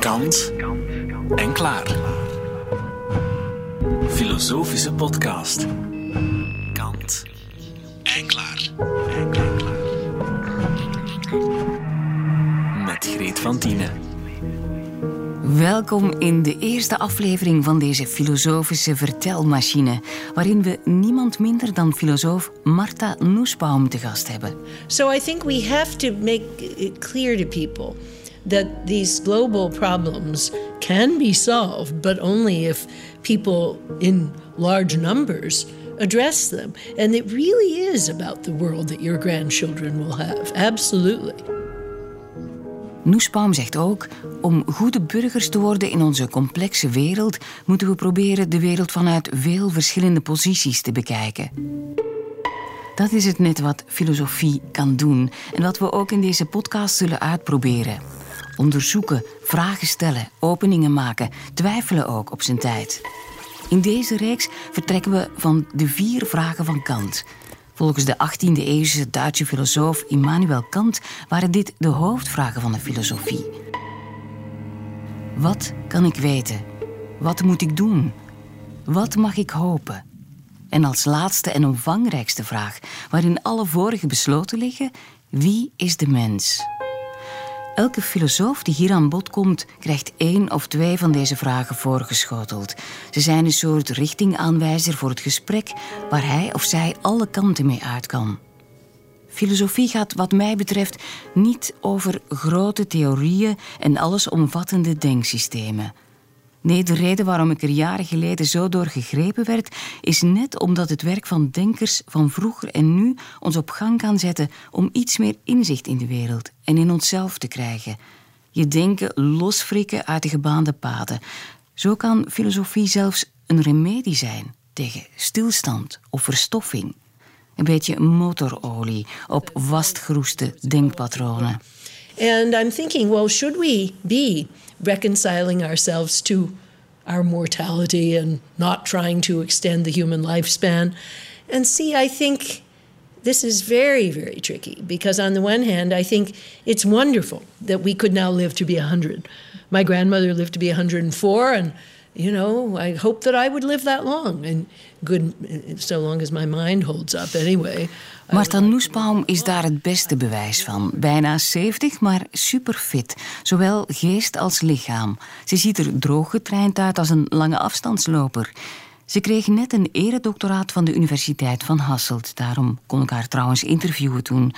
Kant en klaar. Filosofische podcast. Kant en klaar. Met Greet van Tienen. Welkom in de eerste aflevering van deze filosofische vertelmachine, waarin we niemand minder dan filosoof Marta Nussbaum te gast hebben. So I think we have to make it clear to people that these global problems can be solved, but only if people in large numbers address them. And it really is about the world that your grandchildren will have. Absolutely. Nussbaum zegt ook: om goede burgers te worden in onze complexe wereld, moeten we proberen de wereld vanuit veel verschillende posities te bekijken. Dat is het net wat filosofie kan doen en wat we ook in deze podcast zullen uitproberen. Onderzoeken, vragen stellen, openingen maken, twijfelen ook op zijn tijd. In deze reeks vertrekken we van de vier vragen van Kant. Volgens de 18e-eeuwse Duitse filosoof Immanuel Kant waren dit de hoofdvragen van de filosofie. Wat kan ik weten? Wat moet ik doen? Wat mag ik hopen? En als laatste en omvangrijkste vraag, waarin alle vorige besloten liggen, wie is de mens? Elke filosoof die hier aan bod komt, krijgt één of twee van deze vragen voorgeschoteld. Ze zijn een soort richtingaanwijzer voor het gesprek waar hij of zij alle kanten mee uit kan. Filosofie gaat, wat mij betreft, niet over grote theorieën en allesomvattende denksystemen. Nee, de reden waarom ik er jaren geleden zo door gegrepen werd, is net omdat het werk van denkers van vroeger en nu ons op gang kan zetten om iets meer inzicht in de wereld en in onszelf te krijgen. Je denken losfrikken uit de gebaande paden. Zo kan filosofie zelfs een remedie zijn tegen stilstand of verstoffing. Een beetje motorolie op vastgeroeste denkpatronen. And I'm thinking, well, should we be reconciling ourselves to our mortality and not trying to extend the human lifespan? And see, I think this is very, very tricky because, on the one hand, I think it's wonderful that we could now live to be 100. My grandmother lived to be 104, and you know, I hope that I would live that long and good so long as my mind holds up anyway. Marta Nussbaum is daar het beste bewijs van. Bijna 70, maar superfit. Zowel geest als lichaam. Ze ziet er drooggetraind uit als een lange afstandsloper. Ze kreeg net een eredoctoraat van de Universiteit van Hasselt. Daarom kon ik haar trouwens interviewen toen.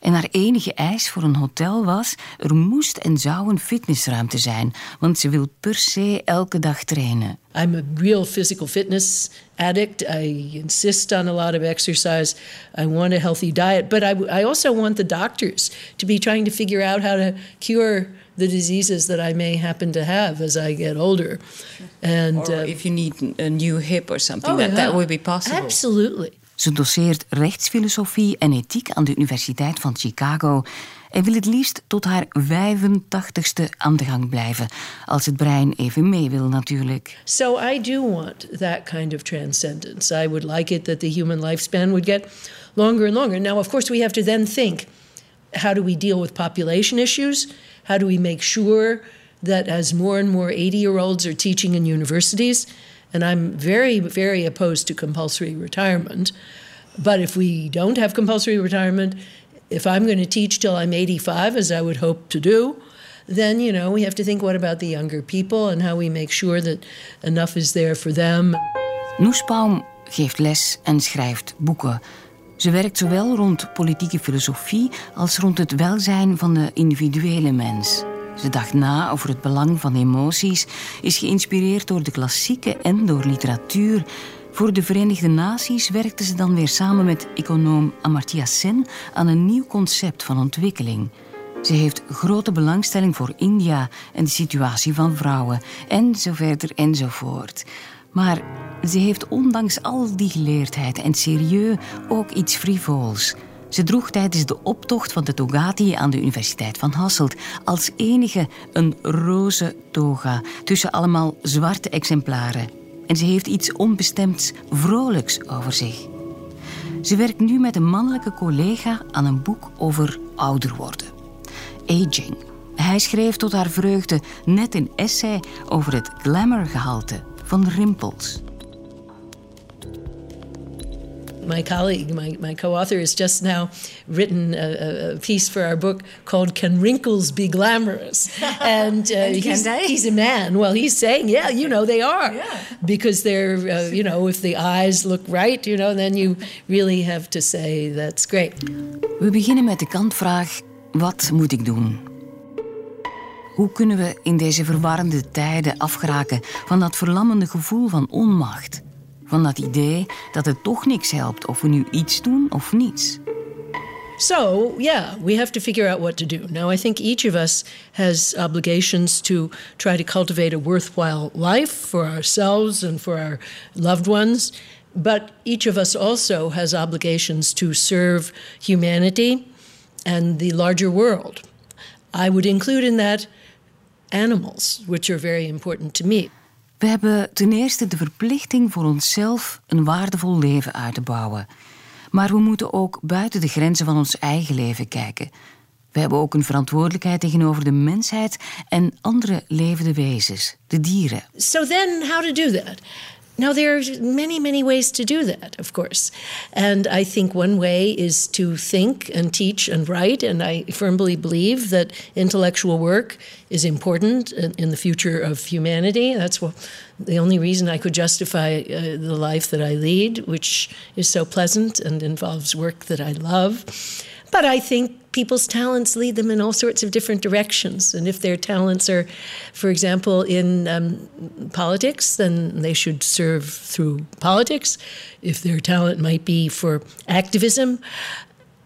En haar enige eis voor een hotel was: er moest en zou een fitnessruimte zijn, want ze wil per se elke dag trainen. I'm a real physical fitness addict. I insist on a lot of exercise. I want a healthy diet, but I, I also want the doctors to be trying to figure out how to cure the diseases that I may happen to have as I get older. And or uh, if you need a new hip or something, oh, that, that would be possible. Absolutely. Ze doseert rechtsfilosofie en ethiek aan de Universiteit van Chicago en wil het liefst tot haar 85ste aan de gang blijven. Als het brein even mee wil, natuurlijk. So I do want that kind of transcendence. I would like it that the human lifespan would get longer and longer. Now, of course, we have to then think how do we deal with population issues? How do we make sure that as more and more 80 year olds are teaching in universities, and I'm very, very opposed to compulsory retirement. But if we don't have compulsory retirement, if I'm going to teach till I'm 85, as I would hope to do, then, you know, we have to think what about the younger people and how we make sure that enough is there for them. Nussbaum geeft les en schrijft boeken. Ze werkt zowel rond politieke filosofie als rond het welzijn van de individuele mens. Ze dacht na over het belang van emoties, is geïnspireerd door de klassieken en door literatuur. Voor de Verenigde Naties werkte ze dan weer samen met econoom Amartya Sen aan een nieuw concept van ontwikkeling. Ze heeft grote belangstelling voor India en de situatie van vrouwen, en zo verder enzovoort. Maar ze heeft ondanks al die geleerdheid en serieus ook iets frivols. Ze droeg tijdens de optocht van de Togati aan de Universiteit van Hasselt als enige een roze toga tussen allemaal zwarte exemplaren. En ze heeft iets onbestemds vrolijks over zich. Ze werkt nu met een mannelijke collega aan een boek over ouder worden. Aging. Hij schreef tot haar vreugde net een essay over het glamourgehalte van rimpels. My colleague, my, my co author, has just now written a, a, piece for our book called Can Wrinkles Be Glamorous? And, uh, and he's, he's, a man. Well, he's saying, yeah, you know, they are. Yeah. Because they're, uh, you know, if the eyes look right, you know, then you really have to say that's great. We beginnen met de kantvraag: wat moet ik doen? Hoe kunnen we in deze verwarrende tijden afgeraken van dat verlammende gevoel van onmacht? Van dat idee dat het toch niks helpt of we nu iets doen of niets. So, yeah, we have to figure out what to do. Now, I think each of us has obligations to try to cultivate a worthwhile life for ourselves and for our loved ones. But each of us also has obligations to serve humanity and the larger world. I would include in that animals, which are very important to me. We hebben ten eerste de verplichting voor onszelf een waardevol leven uit te bouwen. Maar we moeten ook buiten de grenzen van ons eigen leven kijken. We hebben ook een verantwoordelijkheid tegenover de mensheid en andere levende wezens, de dieren. So then how to do that? Now, there are many, many ways to do that, of course. And I think one way is to think and teach and write. And I firmly believe that intellectual work is important in the future of humanity. That's the only reason I could justify uh, the life that I lead, which is so pleasant and involves work that I love. But I think people's talents lead them in all sorts of different directions. And if their talents are, for example, in um, politics, then they should serve through politics. If their talent might be for activism,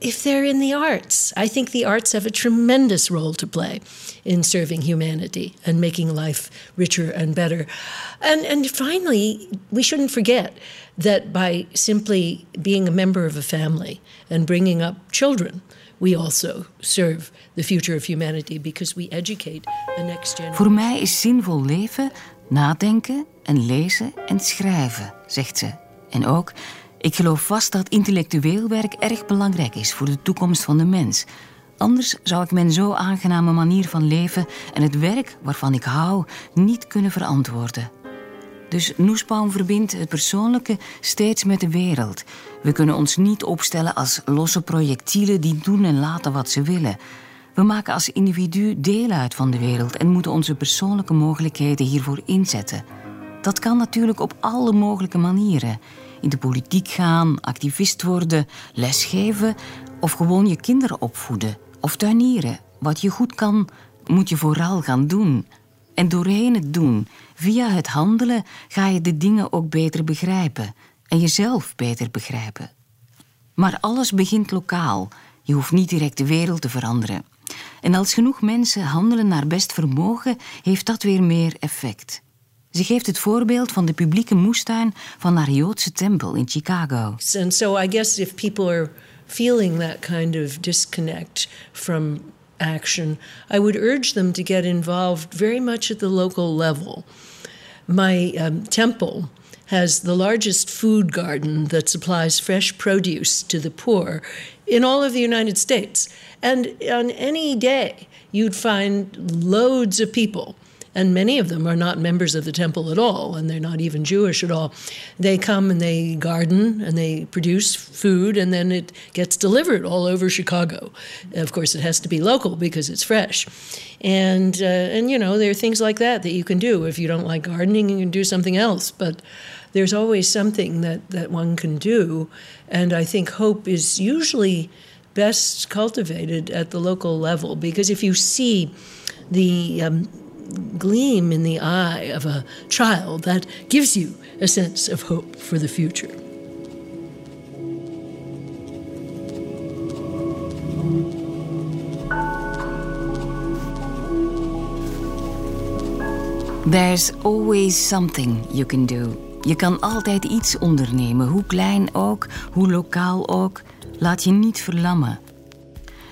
if they're in the arts, I think the arts have a tremendous role to play in serving humanity and making life richer and better. And, and finally, we shouldn't forget that by simply being a member of a family and bringing up children, we also serve the future of humanity because we educate the next generation. Voor mij is zinvol leven nadenken en lezen en schrijven, zegt ze. En ook, ik geloof vast dat intellectueel werk erg belangrijk is voor de toekomst van de mens. Anders zou ik mijn zo aangename manier van leven en het werk waarvan ik hou niet kunnen verantwoorden. Dus Noesbaum verbindt het persoonlijke steeds met de wereld. We kunnen ons niet opstellen als losse projectielen die doen en laten wat ze willen. We maken als individu deel uit van de wereld en moeten onze persoonlijke mogelijkheden hiervoor inzetten. Dat kan natuurlijk op alle mogelijke manieren. In de politiek gaan, activist worden, lesgeven of gewoon je kinderen opvoeden of tuinieren. Wat je goed kan, moet je vooral gaan doen. En doorheen het doen, via het handelen, ga je de dingen ook beter begrijpen en jezelf beter begrijpen. Maar alles begint lokaal. Je hoeft niet direct de wereld te veranderen. En als genoeg mensen handelen naar best vermogen, heeft dat weer meer effect. Ze geeft het voorbeeld van de publieke moestuin van haar Joodse tempel in Chicago. And so I guess if people are feeling that kind of disconnect from action, I would urge them to get involved very much at the local level. My um, temple has the largest food garden that supplies fresh produce to the poor in all of the United States. And on any day, you'd find loads of people and many of them are not members of the temple at all, and they're not even Jewish at all. They come and they garden and they produce food, and then it gets delivered all over Chicago. Of course, it has to be local because it's fresh. And, uh, and you know, there are things like that that you can do. If you don't like gardening, you can do something else. But there's always something that, that one can do. And I think hope is usually best cultivated at the local level because if you see the um, gleam in the eye of a child that gives you a sense of hope for the future. There's always something you can do. Je kan altijd iets ondernemen, hoe klein ook, hoe lokaal ook. Laat je niet verlammen.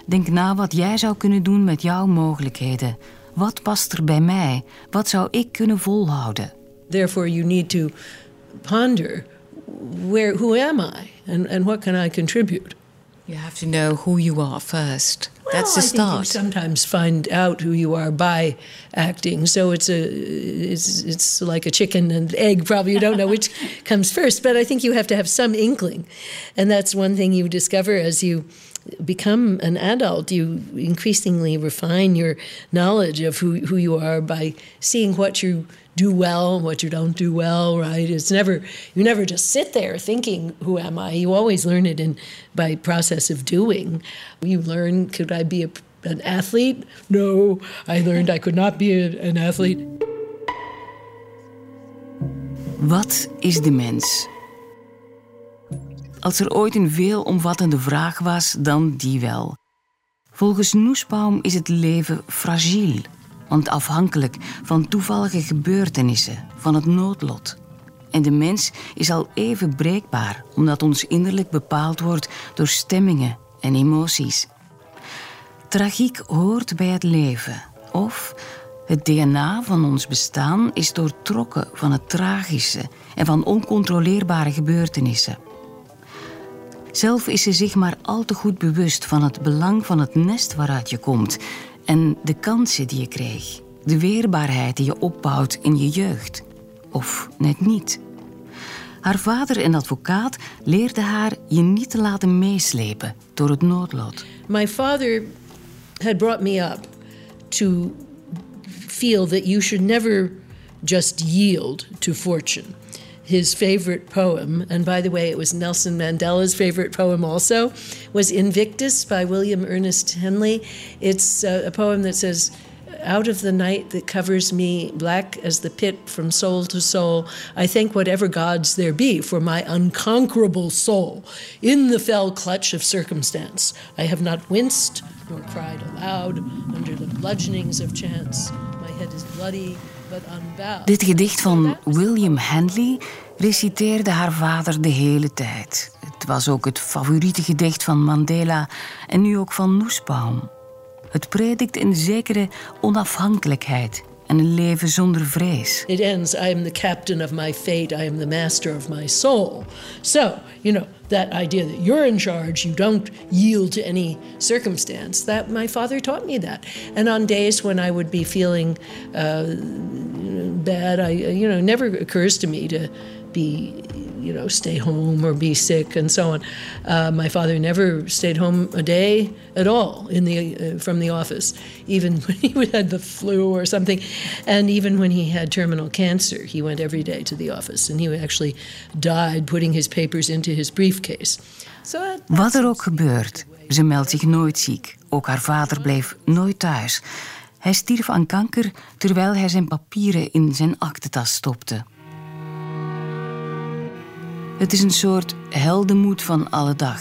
Denk na wat jij zou kunnen doen met jouw mogelijkheden. Wat past er bij mij? Wat zou ik kunnen volhouden? Therefore, you need to ponder where who am I and, and what can I contribute? You have to know who you are first. Well, That's the start. I start. Think you sometimes find out who you are by acting. So it's a it's it's like a chicken and egg. Probably you don't know which comes first, but I think you have to have some inkling, and that's one thing you discover as you become an adult. You increasingly refine your knowledge of who who you are by seeing what you do well, what you don't do well, right? It's never you never just sit there thinking, "Who am I?" You always learn it in by process of doing. You learn, could I be a, an athlete? No, I learned I could not be a, an athlete. Wat is de mens? Als er ooit een veelomvattende vraag was, dan die wel. Volgens Noesbaum is het leven fragiel want afhankelijk van toevallige gebeurtenissen, van het noodlot. En de mens is al even breekbaar, omdat ons innerlijk bepaald wordt door stemmingen en emoties. Tragiek hoort bij het leven, of het DNA van ons bestaan is doortrokken van het tragische en van oncontroleerbare gebeurtenissen. Zelf is ze zich maar al te goed bewust van het belang van het nest waaruit je komt en de kansen die je kreeg. De weerbaarheid die je opbouwt in je jeugd. Of net niet. Haar vader, een advocaat, leerde haar je niet te laten meeslepen door het noodlot. My father had brought me up to feel that you should never just yield to fortune his favorite poem, and by the way, it was Nelson Mandela's favorite poem also, was Invictus by William Ernest Henley. It's a, a poem that says, out of the night that covers me, black as the pit from soul to soul, I thank whatever gods there be for my unconquerable soul. In the fell clutch of circumstance, I have not winced nor cried aloud under the bludgeonings of chance. My head is bloody, Dit gedicht van William Henley reciteerde haar vader de hele tijd. Het was ook het favoriete gedicht van Mandela en nu ook van Noesbaum. Het predikt een zekere onafhankelijkheid en een leven zonder vrees. It ends, I am the captain of my fate, I am the master of my soul. So, you know, that idea that you're in charge, you don't yield to any circumstance, that my father taught me that. And on days when I would be feeling uh, bad, I, you know, never occurs to me to be you know, stay home or be sick and so on. Uh, my father never stayed home a day at all in the uh, from the office, even when he had the flu or something, and even when he had terminal cancer, he went every day to the office, and he actually died putting his papers into his briefcase. So Wat er ook gebeurt, ze meldt zich nooit ziek. Ook haar vader bleef nooit thuis. Hij stierf aan kanker terwijl hij zijn papieren in zijn aktentas stopte. Het is een soort heldenmoed van alle dag.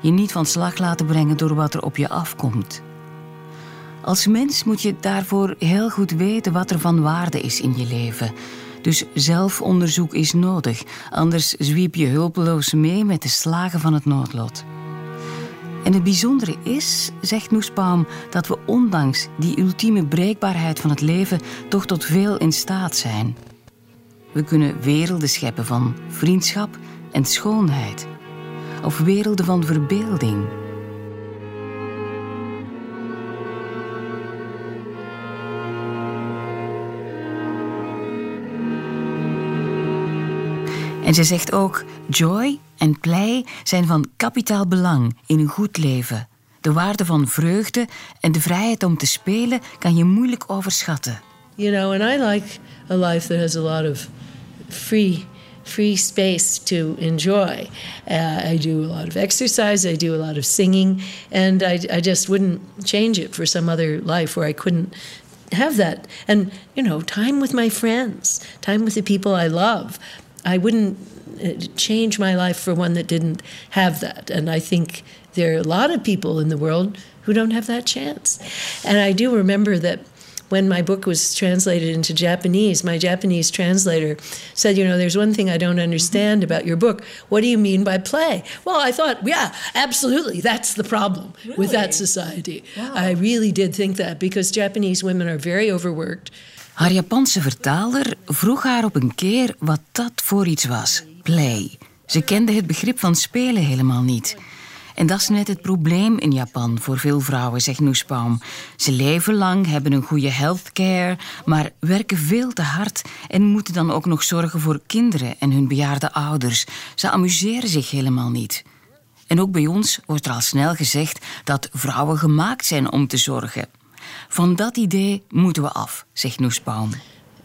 Je niet van slag laten brengen door wat er op je afkomt. Als mens moet je daarvoor heel goed weten wat er van waarde is in je leven. Dus zelfonderzoek is nodig, anders zwiep je hulpeloos mee met de slagen van het noodlot. En het bijzondere is, zegt Noesbaum, dat we ondanks die ultieme breekbaarheid van het leven toch tot veel in staat zijn. We kunnen werelden scheppen van vriendschap, en schoonheid, of werelden van verbeelding. En ze zegt ook: joy en play zijn van kapitaal belang in een goed leven. De waarde van vreugde en de vrijheid om te spelen kan je moeilijk overschatten. You know, and I like a life that has a lot of free free space to enjoy. Uh, I do a lot of exercise, I do a lot of singing, and I, I just wouldn't change it for some other life where I couldn't have that. And, you know, time with my friends, time with the people I love. I wouldn't uh, change my life for one that didn't have that. And I think there are a lot of people in the world who don't have that chance. And I do remember that when my book was translated into Japanese, my Japanese translator said, You know, there's one thing I don't understand about your book. What do you mean by play? Well, I thought, yeah, absolutely. That's the problem really? with that society. Wow. I really did think that because Japanese women are very overworked. Haar Japanse vertaler vroeg haar op een keer wat dat voor iets was. Play. Ze kenden het begrip van spelen helemaal niet. En dat is net het probleem in Japan voor veel vrouwen, zegt Noesbaum. Ze leven lang, hebben een goede healthcare, maar werken veel te hard en moeten dan ook nog zorgen voor kinderen en hun bejaarde ouders. Ze amuseren zich helemaal niet. En ook bij ons wordt er al snel gezegd dat vrouwen gemaakt zijn om te zorgen. Van dat idee moeten we af, zegt Noesbaum.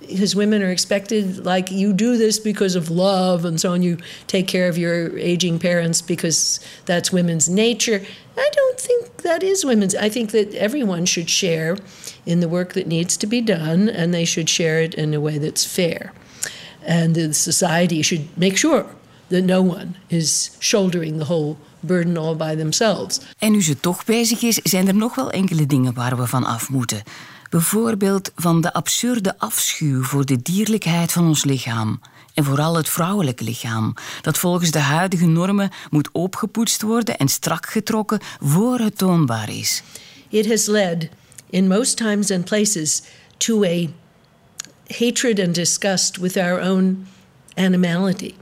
Because women are expected like you do this because of love and so on you take care of your aging parents because that's women's nature i don't think that is women's i think that everyone should share in the work that needs to be done and they should share it in a way that's fair and the society should make sure that no one is shouldering the whole burden all by themselves. En nu ze toch bezig is, zijn er nog wel enkele dingen waar we van af moeten. Bijvoorbeeld van de absurde afschuw voor de dierlijkheid van ons lichaam. En vooral het vrouwelijke lichaam, dat volgens de huidige normen moet opgepoetst worden en strak getrokken voor het toonbaar is. It has led, in most times and places, to a hatred and disgust with our own animality.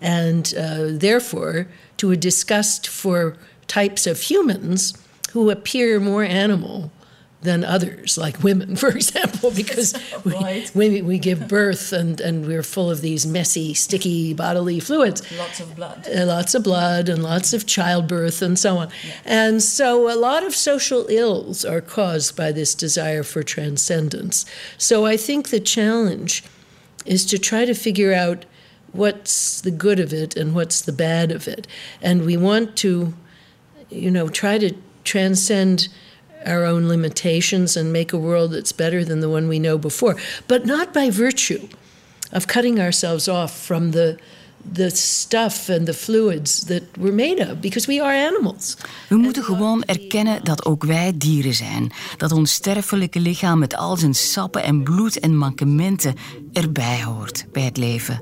And uh, therefore, to a disgust for types of humans who appear more animal than others, like women, for example, because right. we, we, we, give birth and, and we're full of these messy, sticky bodily fluids. Lots of blood. Uh, lots of blood and lots of childbirth and so on. Yeah. And so a lot of social ills are caused by this desire for transcendence. So I think the challenge is to try to figure out what's the good of it and what's the bad of it. And we want to, you know, try to transcend our own limitations and make a world that's better than the one we know before, but not by virtue of cutting ourselves off from the the stuff and the fluids that we're made of because we are animals. We moeten gewoon erkennen dat ook wij dieren zijn, dat ons sterfelijke lichaam met al zijn sappen en bloed en mankementen erbij hoort bij het leven.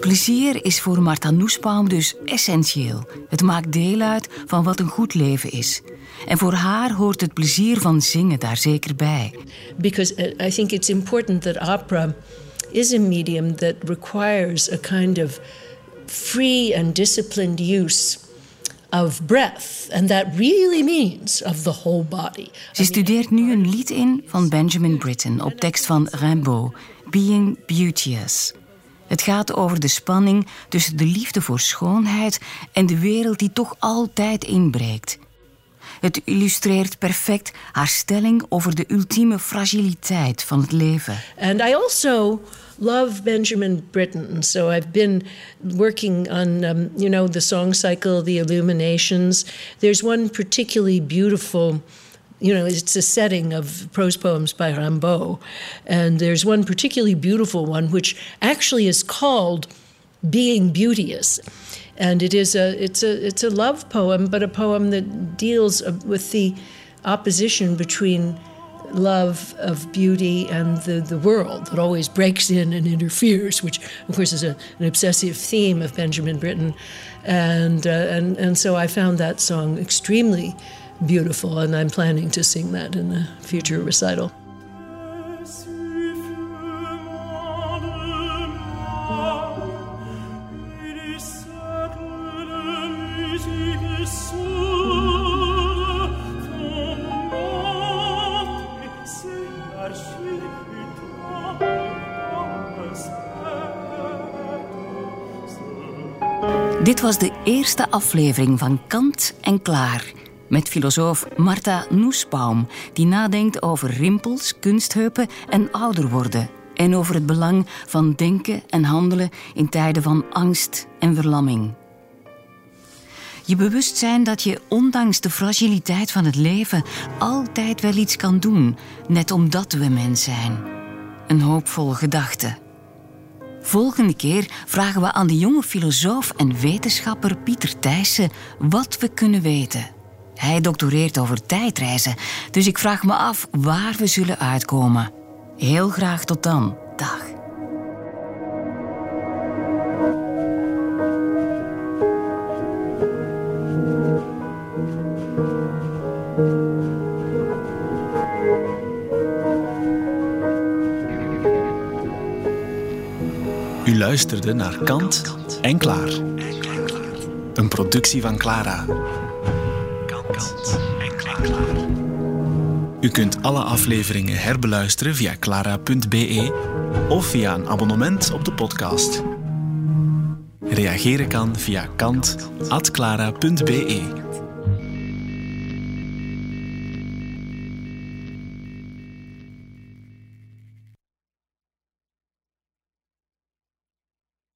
Plezier is voor Martha Nussbaum dus essentieel. Het maakt deel uit van wat een goed leven is. En voor haar hoort het plezier van zingen daar zeker bij. Because uh, I think it's important that opera is a medium that requires a kind of free and disciplined use of breath. And that really means of the whole body. Ze studeert nu een lied in van Benjamin Britten op tekst van Rimbaud, Being Beauteous. Het gaat over de spanning tussen de liefde voor schoonheid en de wereld die toch altijd inbreekt. Het illustreert perfect haar stelling over de ultieme fragiliteit van het leven. And I also love Benjamin Britten. So I've been working on, um, you know, the song cycle, the illuminations. There's one particularly beautiful you know, it's a setting of prose poems by Rimbaud. And there's one particularly beautiful one, which actually is called Being Beauteous. And it is a, it's a, it's a love poem, but a poem that deals with the opposition between love of beauty and the, the world that always breaks in and interferes, which, of course, is a, an obsessive theme of Benjamin Britten. And, uh, and, and so I found that song extremely beautiful, and I'm planning to sing that in a future recital. Dit was de eerste aflevering van Kant en Klaar met filosoof Martha Noesbaum, die nadenkt over rimpels, kunstheupen en ouder worden. En over het belang van denken en handelen in tijden van angst en verlamming. Je bewustzijn dat je ondanks de fragiliteit van het leven altijd wel iets kan doen, net omdat we mens zijn. Een hoopvolle gedachte. Volgende keer vragen we aan de jonge filosoof en wetenschapper Pieter Thijssen wat we kunnen weten. Hij doctoreert over tijdreizen, dus ik vraag me af waar we zullen uitkomen. Heel graag tot dan. Dag. U luisterde naar Kant en Klaar. Een productie van Clara. Kant en Klaar. U kunt alle afleveringen herbeluisteren via clara.be of via een abonnement op de podcast. Reageren kan via kant.clara.be.